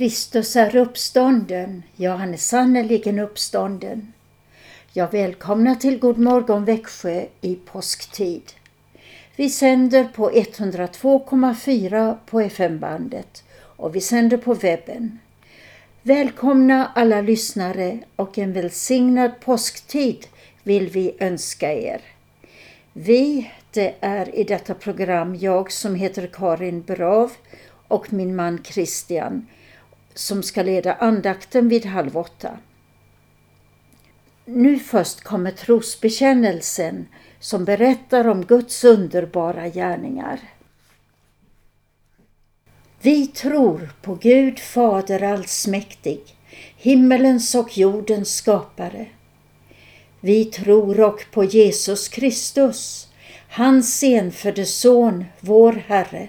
Kristus är uppstånden, ja han är sannerligen uppstånden. Jag välkomnar till God morgon Växjö i påsktid. Vi sänder på 102,4 på FM-bandet och vi sänder på webben. Välkomna alla lyssnare och en välsignad påsktid vill vi önska er. Vi, det är i detta program jag som heter Karin Brav och min man Christian som ska leda andakten vid halv åtta. Nu först kommer trosbekännelsen som berättar om Guds underbara gärningar. Vi tror på Gud Fader allsmäktig, himmelens och jordens skapare. Vi tror och på Jesus Kristus, hans enfödde Son, vår Herre,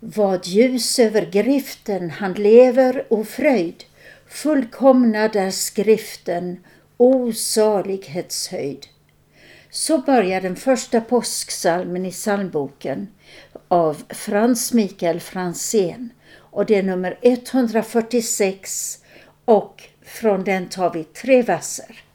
Vad ljus över griften han lever och fröjd, fullkomnad är skriften, o salighetshöjd. Så börjar den första påsksalmen i psalmboken av Frans Mikael Franzén och det är nummer 146 och från den tar vi tre verser.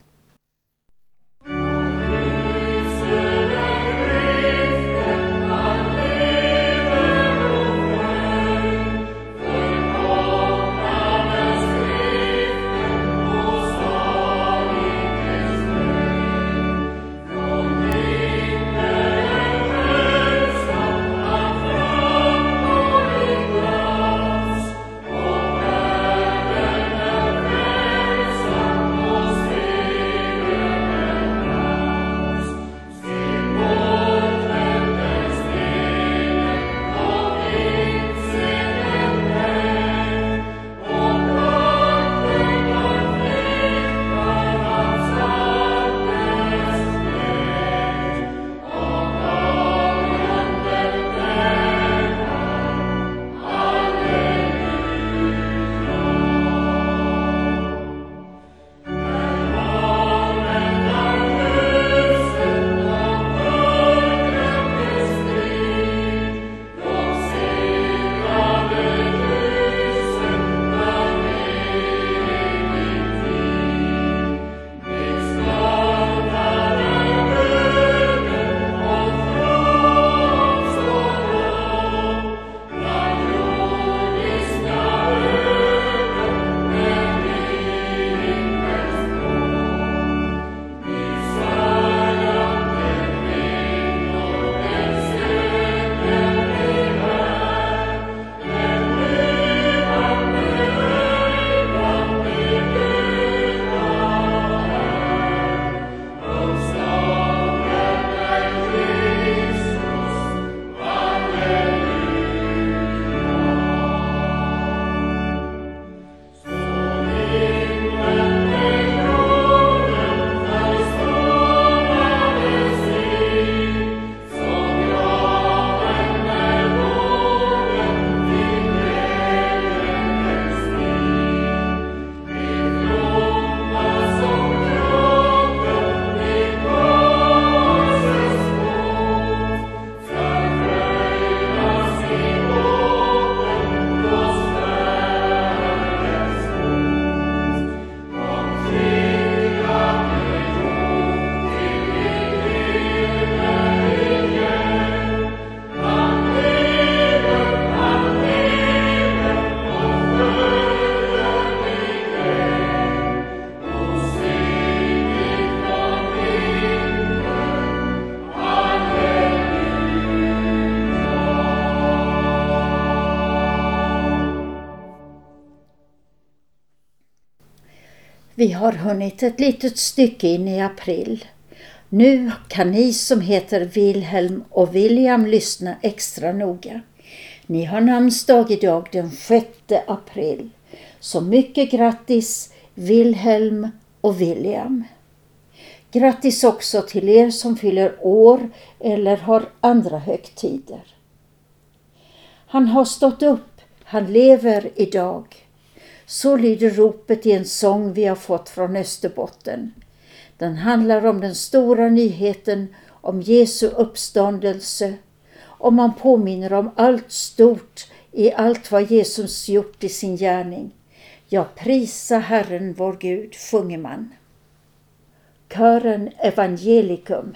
Vi har hunnit ett litet stycke in i april. Nu kan ni som heter Wilhelm och William lyssna extra noga. Ni har namnsdag idag den 6 april. Så mycket grattis Wilhelm och William. Grattis också till er som fyller år eller har andra högtider. Han har stått upp, han lever idag. Så lyder ropet i en sång vi har fått från Österbotten. Den handlar om den stora nyheten om Jesu uppståndelse och man påminner om allt stort i allt vad Jesus gjort i sin gärning. Ja, prisa Herren vår Gud, sjunger man. Kören Evangelikum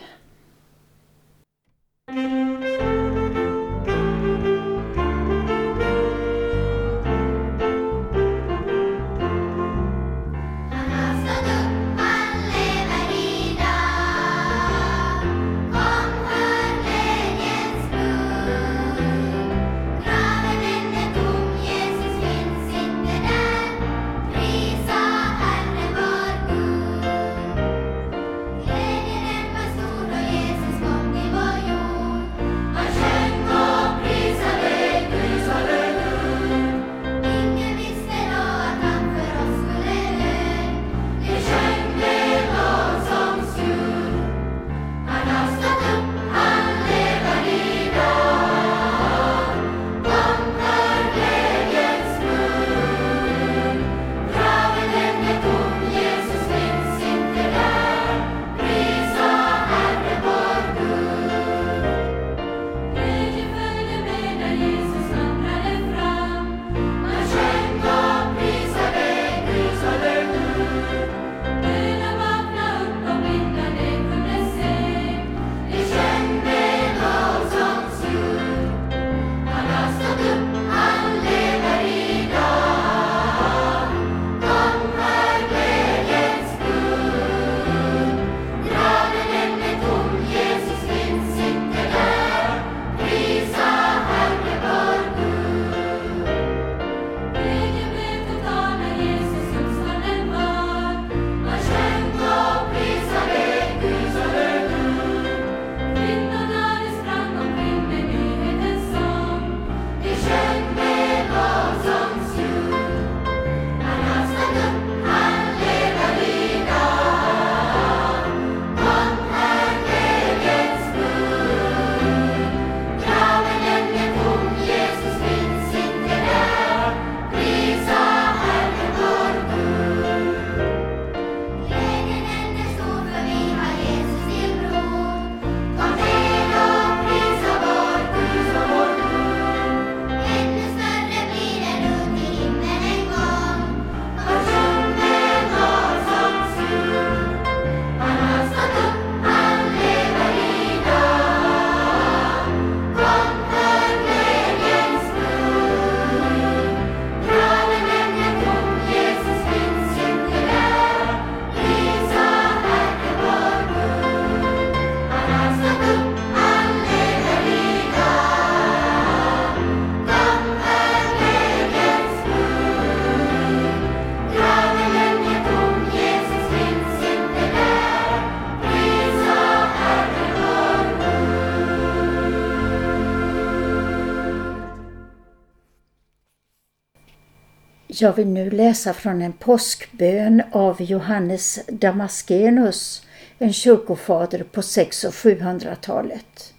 Jag vill nu läsa från en påskbön av Johannes Damaskenus, en kyrkofader på 600 och 700-talet.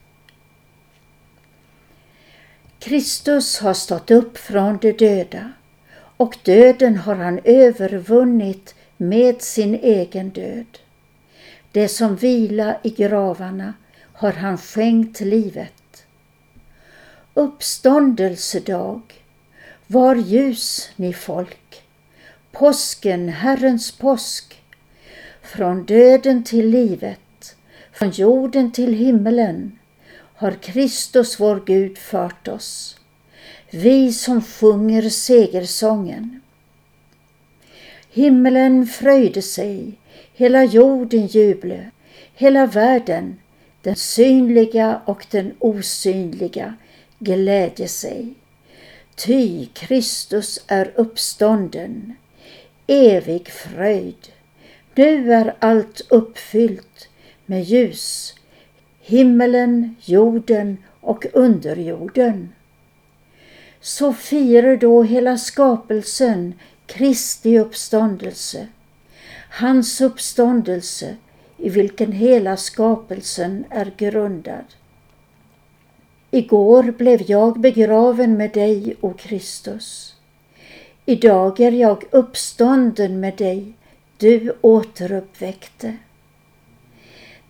Kristus har stått upp från de döda och döden har han övervunnit med sin egen död. Det som vila i gravarna har han skänkt livet. Uppståndelsedag var ljus, ni folk. Påsken, Herrens påsk. Från döden till livet, från jorden till himmelen har Kristus vår Gud fört oss. Vi som sjunger segersången. Himmelen fröjde sig, hela jorden juble, hela världen, den synliga och den osynliga, glädje sig. Ty Kristus är uppstånden, evig fröjd. Nu är allt uppfyllt med ljus, himmelen, jorden och underjorden. Så firar då hela skapelsen Kristi uppståndelse, hans uppståndelse i vilken hela skapelsen är grundad. Igår blev jag begraven med dig, o Kristus. Idag är jag uppstånden med dig, du återuppväckte.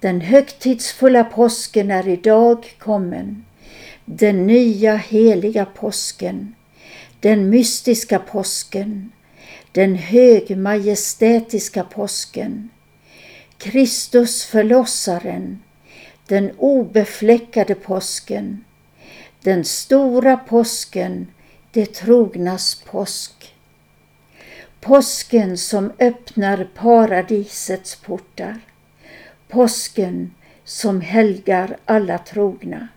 Den högtidsfulla påsken är idag kommen, den nya heliga påsken, den mystiska påsken, den högmajestätiska påsken, Kristus förlossaren, den obefläckade påsken, den stora påsken, det trognas påsk. Påsken som öppnar paradisets portar. Påsken som helgar alla trogna.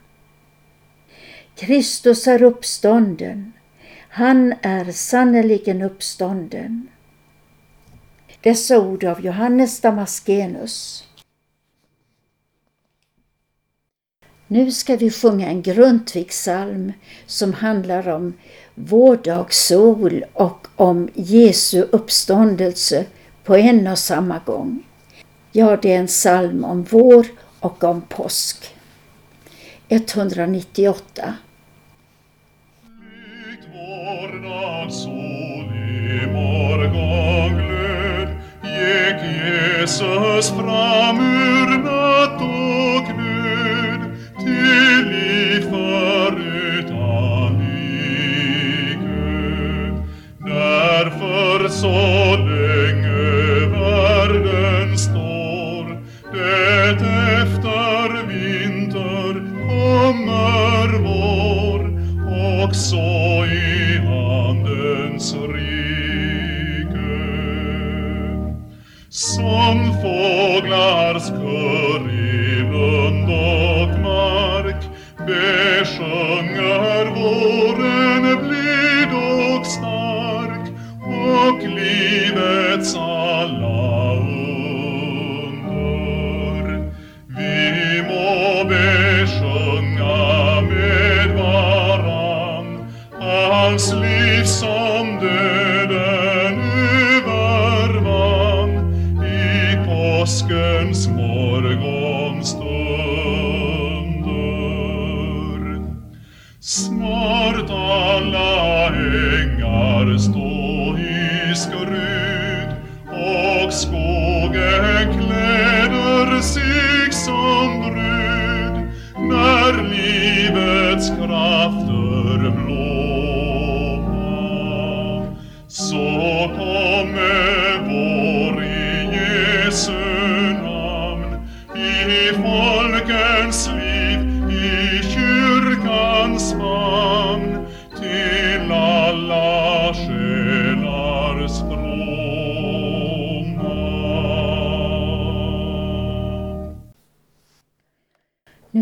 Kristus är uppstånden. Han är sannerligen uppstånden. Dessa ord av Johannes Damaskenus. Nu ska vi sjunga en Grundtvigsalm som handlar om vårdagssol och om Jesu uppståndelse på en och samma gång. Ja, det är en psalm om vår och om påsk. 198 Likt i morgonglöd gick Jesus fram ur natten så i Andens rike. Som fåglars kör i lund och mark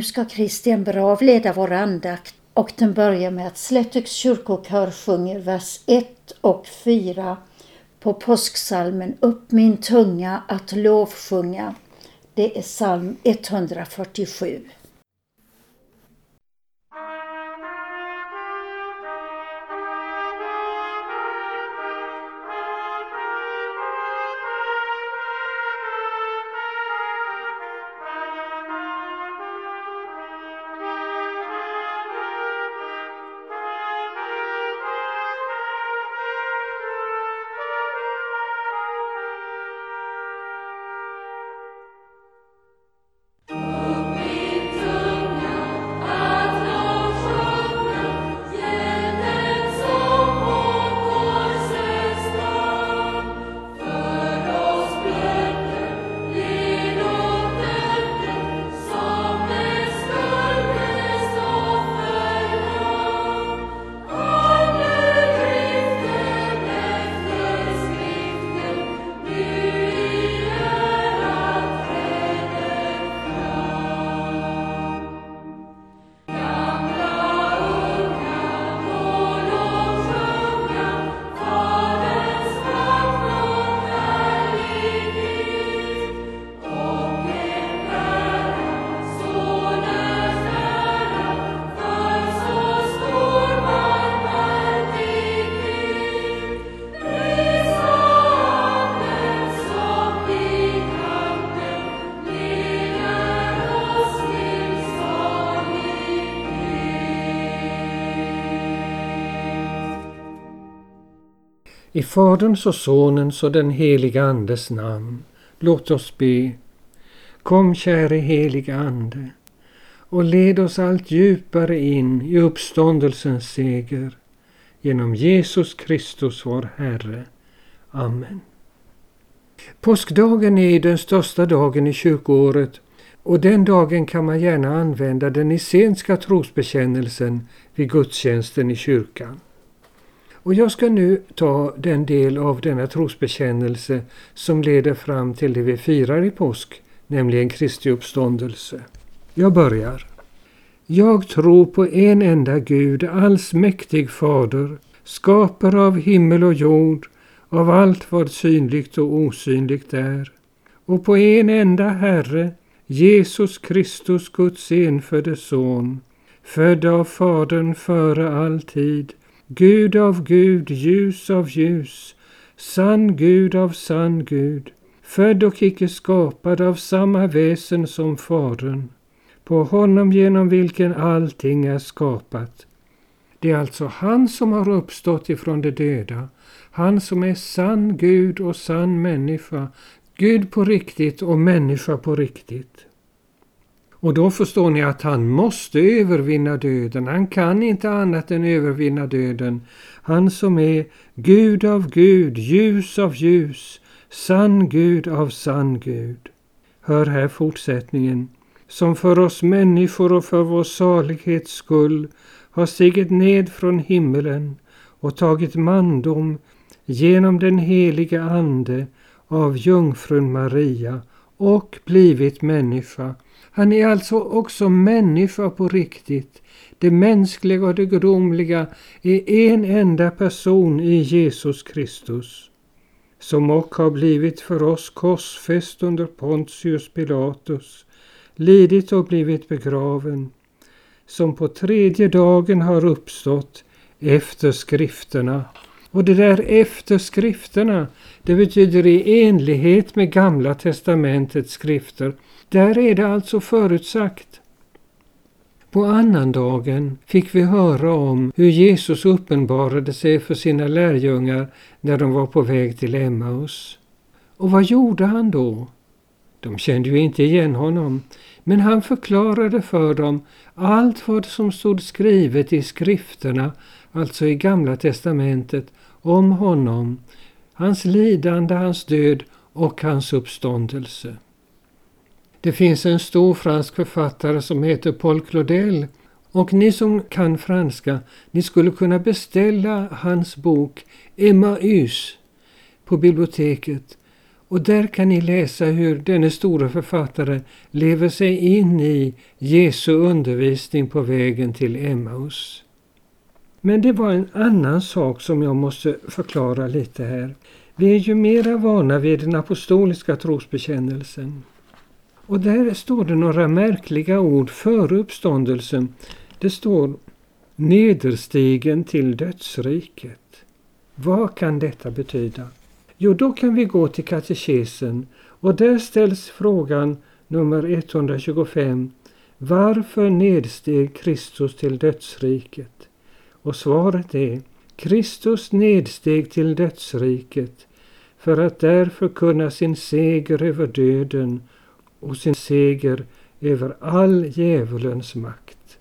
ska Christian Brav leda vår andakt och den börjar med att Slättöks kyrkokör sjunger vers 1 och 4 på påsksalmen Upp min tunga att lovsjunga. Det är psalm 147. I Faderns och Sonens och den heliga Andes namn. Låt oss be. Kom käre heliga Ande och led oss allt djupare in i uppståndelsens seger. Genom Jesus Kristus vår Herre. Amen. Påskdagen är den största dagen i kyrkoåret och den dagen kan man gärna använda den essenska trosbekännelsen vid gudstjänsten i kyrkan. Och jag ska nu ta den del av denna trosbekännelse som leder fram till det vi firar i påsk, nämligen Kristi uppståndelse. Jag börjar. Jag tror på en enda Gud, allsmäktig Fader, skapare av himmel och jord, av allt vad synligt och osynligt är, och på en enda Herre, Jesus Kristus, Guds enfödde Son, född av Fadern före all tid, Gud av Gud, ljus av ljus, sann Gud av sann Gud, född och icke skapad av samma väsen som Fadern, på honom genom vilken allting är skapat. Det är alltså han som har uppstått ifrån de döda, han som är sann Gud och sann människa, Gud på riktigt och människa på riktigt. Och då förstår ni att han måste övervinna döden. Han kan inte annat än övervinna döden. Han som är Gud av Gud, ljus av ljus, sann Gud av sann Gud. Hör här fortsättningen. Som för oss människor och för vår salighets skull har stigit ned från himmelen och tagit mandom genom den heliga Ande av jungfrun Maria och blivit människa han är alltså också människa på riktigt. Det mänskliga och det gudomliga är en enda person i Jesus Kristus. Som och har blivit för oss korsfäst under Pontius Pilatus, lidit och blivit begraven, som på tredje dagen har uppstått efter skrifterna. Och det där efter skrifterna, det betyder i enlighet med Gamla testamentets skrifter. Där är det alltså förutsagt. På annandagen fick vi höra om hur Jesus uppenbarade sig för sina lärjungar när de var på väg till Emmaus. Och vad gjorde han då? De kände ju inte igen honom, men han förklarade för dem allt vad som stod skrivet i skrifterna, alltså i Gamla testamentet, om honom, hans lidande, hans död och hans uppståndelse. Det finns en stor fransk författare som heter Paul Claudel och ni som kan franska, ni skulle kunna beställa hans bok Emmaus på biblioteket och där kan ni läsa hur denne store författare lever sig in i Jesu undervisning på vägen till Emmaus. Men det var en annan sak som jag måste förklara lite här. Vi är ju mera vana vid den apostoliska trosbekännelsen. Och där står det några märkliga ord före uppståndelsen. Det står nederstigen till dödsriket. Vad kan detta betyda? Jo, då kan vi gå till katekesen och där ställs frågan nummer 125. Varför nedsteg Kristus till dödsriket? Och svaret är Kristus nedsteg till dödsriket för att där förkunna sin seger över döden och sin seger över all djävulens makt.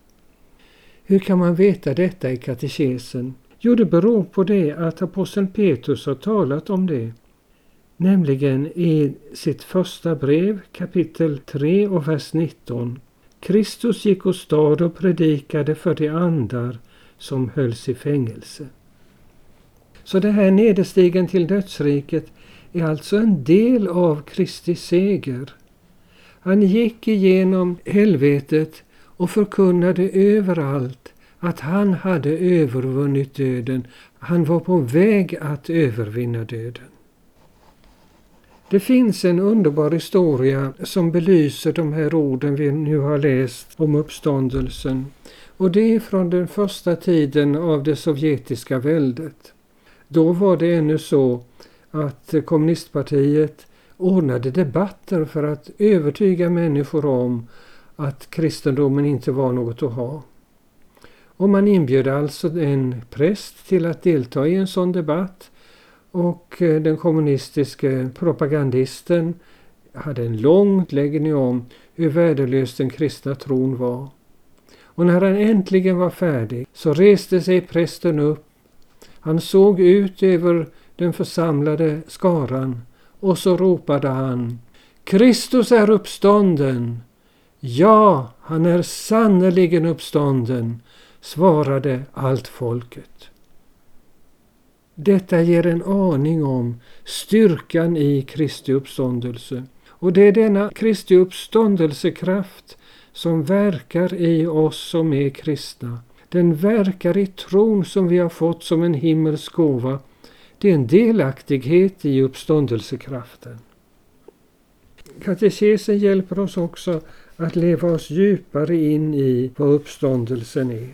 Hur kan man veta detta i katekesen? Jo, det beror på det att aposteln Petrus har talat om det. Nämligen i sitt första brev kapitel 3 och vers 19. Kristus gick åstad och predikade för de andar som hölls i fängelse. Så det här nederstigen till dödsriket är alltså en del av Kristi seger. Han gick igenom helvetet och förkunnade överallt att han hade övervunnit döden. Han var på väg att övervinna döden. Det finns en underbar historia som belyser de här orden vi nu har läst om uppståndelsen. Och det är från den första tiden av det sovjetiska väldet. Då var det ännu så att kommunistpartiet ordnade debatter för att övertyga människor om att kristendomen inte var något att ha. Och man inbjöd alltså en präst till att delta i en sån debatt och eh, den kommunistiske propagandisten hade en lång utläggning om hur värdelös den kristna tron var. Och när han äntligen var färdig så reste sig prästen upp. Han såg ut över den församlade skaran och så ropade han Kristus är uppstånden. Ja, han är sannerligen uppstånden, svarade allt folket. Detta ger en aning om styrkan i Kristi uppståndelse. Och det är denna Kristi uppståndelsekraft som verkar i oss som är kristna. Den verkar i tron som vi har fått som en himmelsk gåva. Det är en delaktighet i uppståndelsekraften. Katekesen hjälper oss också att leva oss djupare in i vad uppståndelsen är.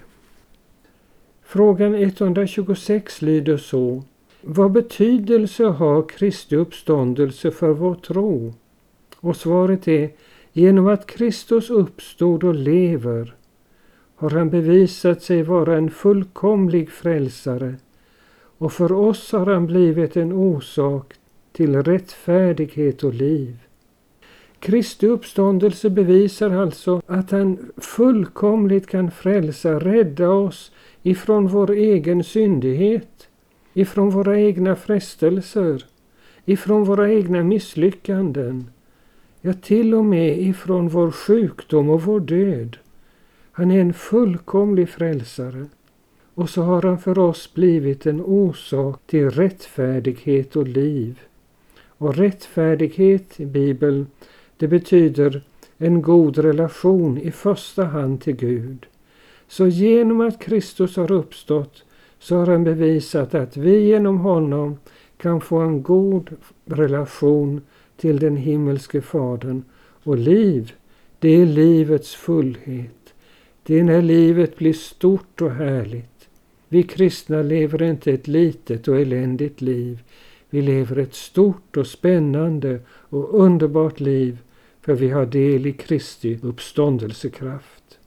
Frågan 126 lyder så. Vad betydelse har Kristi uppståndelse för vår tro? Och svaret är genom att Kristus uppstod och lever har han bevisat sig vara en fullkomlig frälsare och för oss har han blivit en orsak till rättfärdighet och liv. Kristi uppståndelse bevisar alltså att han fullkomligt kan frälsa, rädda oss ifrån vår egen syndighet, ifrån våra egna frestelser, ifrån våra egna misslyckanden, ja till och med ifrån vår sjukdom och vår död. Han är en fullkomlig frälsare. Och så har han för oss blivit en orsak till rättfärdighet och liv. Och rättfärdighet i Bibeln, det betyder en god relation i första hand till Gud. Så genom att Kristus har uppstått så har han bevisat att vi genom honom kan få en god relation till den himmelske Fadern. Och liv, det är livets fullhet. Det är när livet blir stort och härligt. Vi kristna lever inte ett litet och eländigt liv. Vi lever ett stort och spännande och underbart liv för vi har del i Kristi uppståndelsekraft.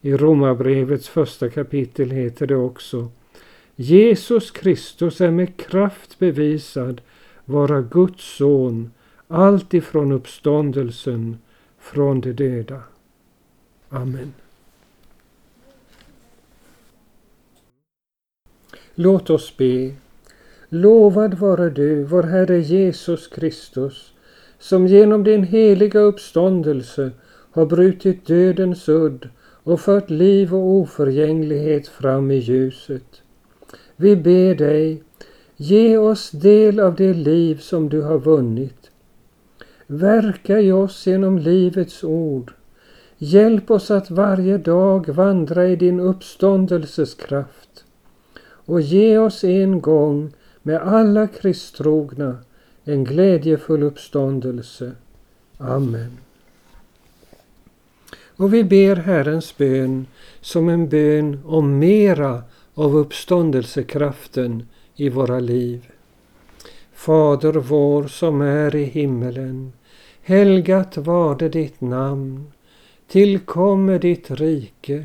I Romarbrevets första kapitel heter det också Jesus Kristus är med kraft bevisad vara Guds son allt ifrån uppståndelsen från de döda. Amen. Låt oss be. Lovad vare du, vår Herre Jesus Kristus, som genom din heliga uppståndelse har brutit dödens udd och fört liv och oförgänglighet fram i ljuset. Vi ber dig, ge oss del av det liv som du har vunnit. Verka i oss genom livets ord. Hjälp oss att varje dag vandra i din uppståndelses kraft. Och ge oss en gång med alla kristtrogna en glädjefull uppståndelse. Amen. Och vi ber Herrens bön som en bön om mera av uppståndelsekraften i våra liv. Fader vår som är i himmelen. Helgat varde ditt namn. Tillkomme ditt rike.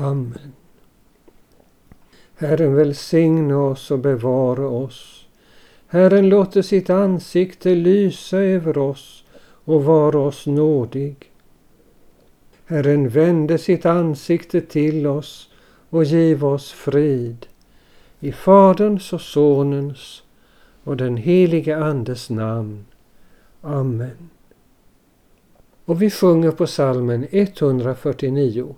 Amen. Herren välsigne oss och bevara oss. Herren låter sitt ansikte lysa över oss och vara oss nådig. Herren vände sitt ansikte till oss och giv oss frid. I Faderns och Sonens och den helige Andes namn. Amen. Och vi sjunger på salmen 149.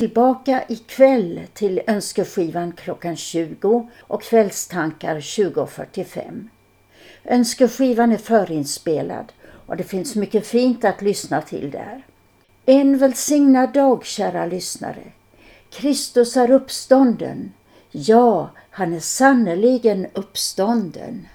Tillbaka ikväll till Önskeskivan klockan 20 och kvällstankar 20.45. Önskeskivan är förinspelad och det finns mycket fint att lyssna till där. En välsignad dag kära lyssnare. Kristus är uppstånden. Ja, han är sannerligen uppstånden.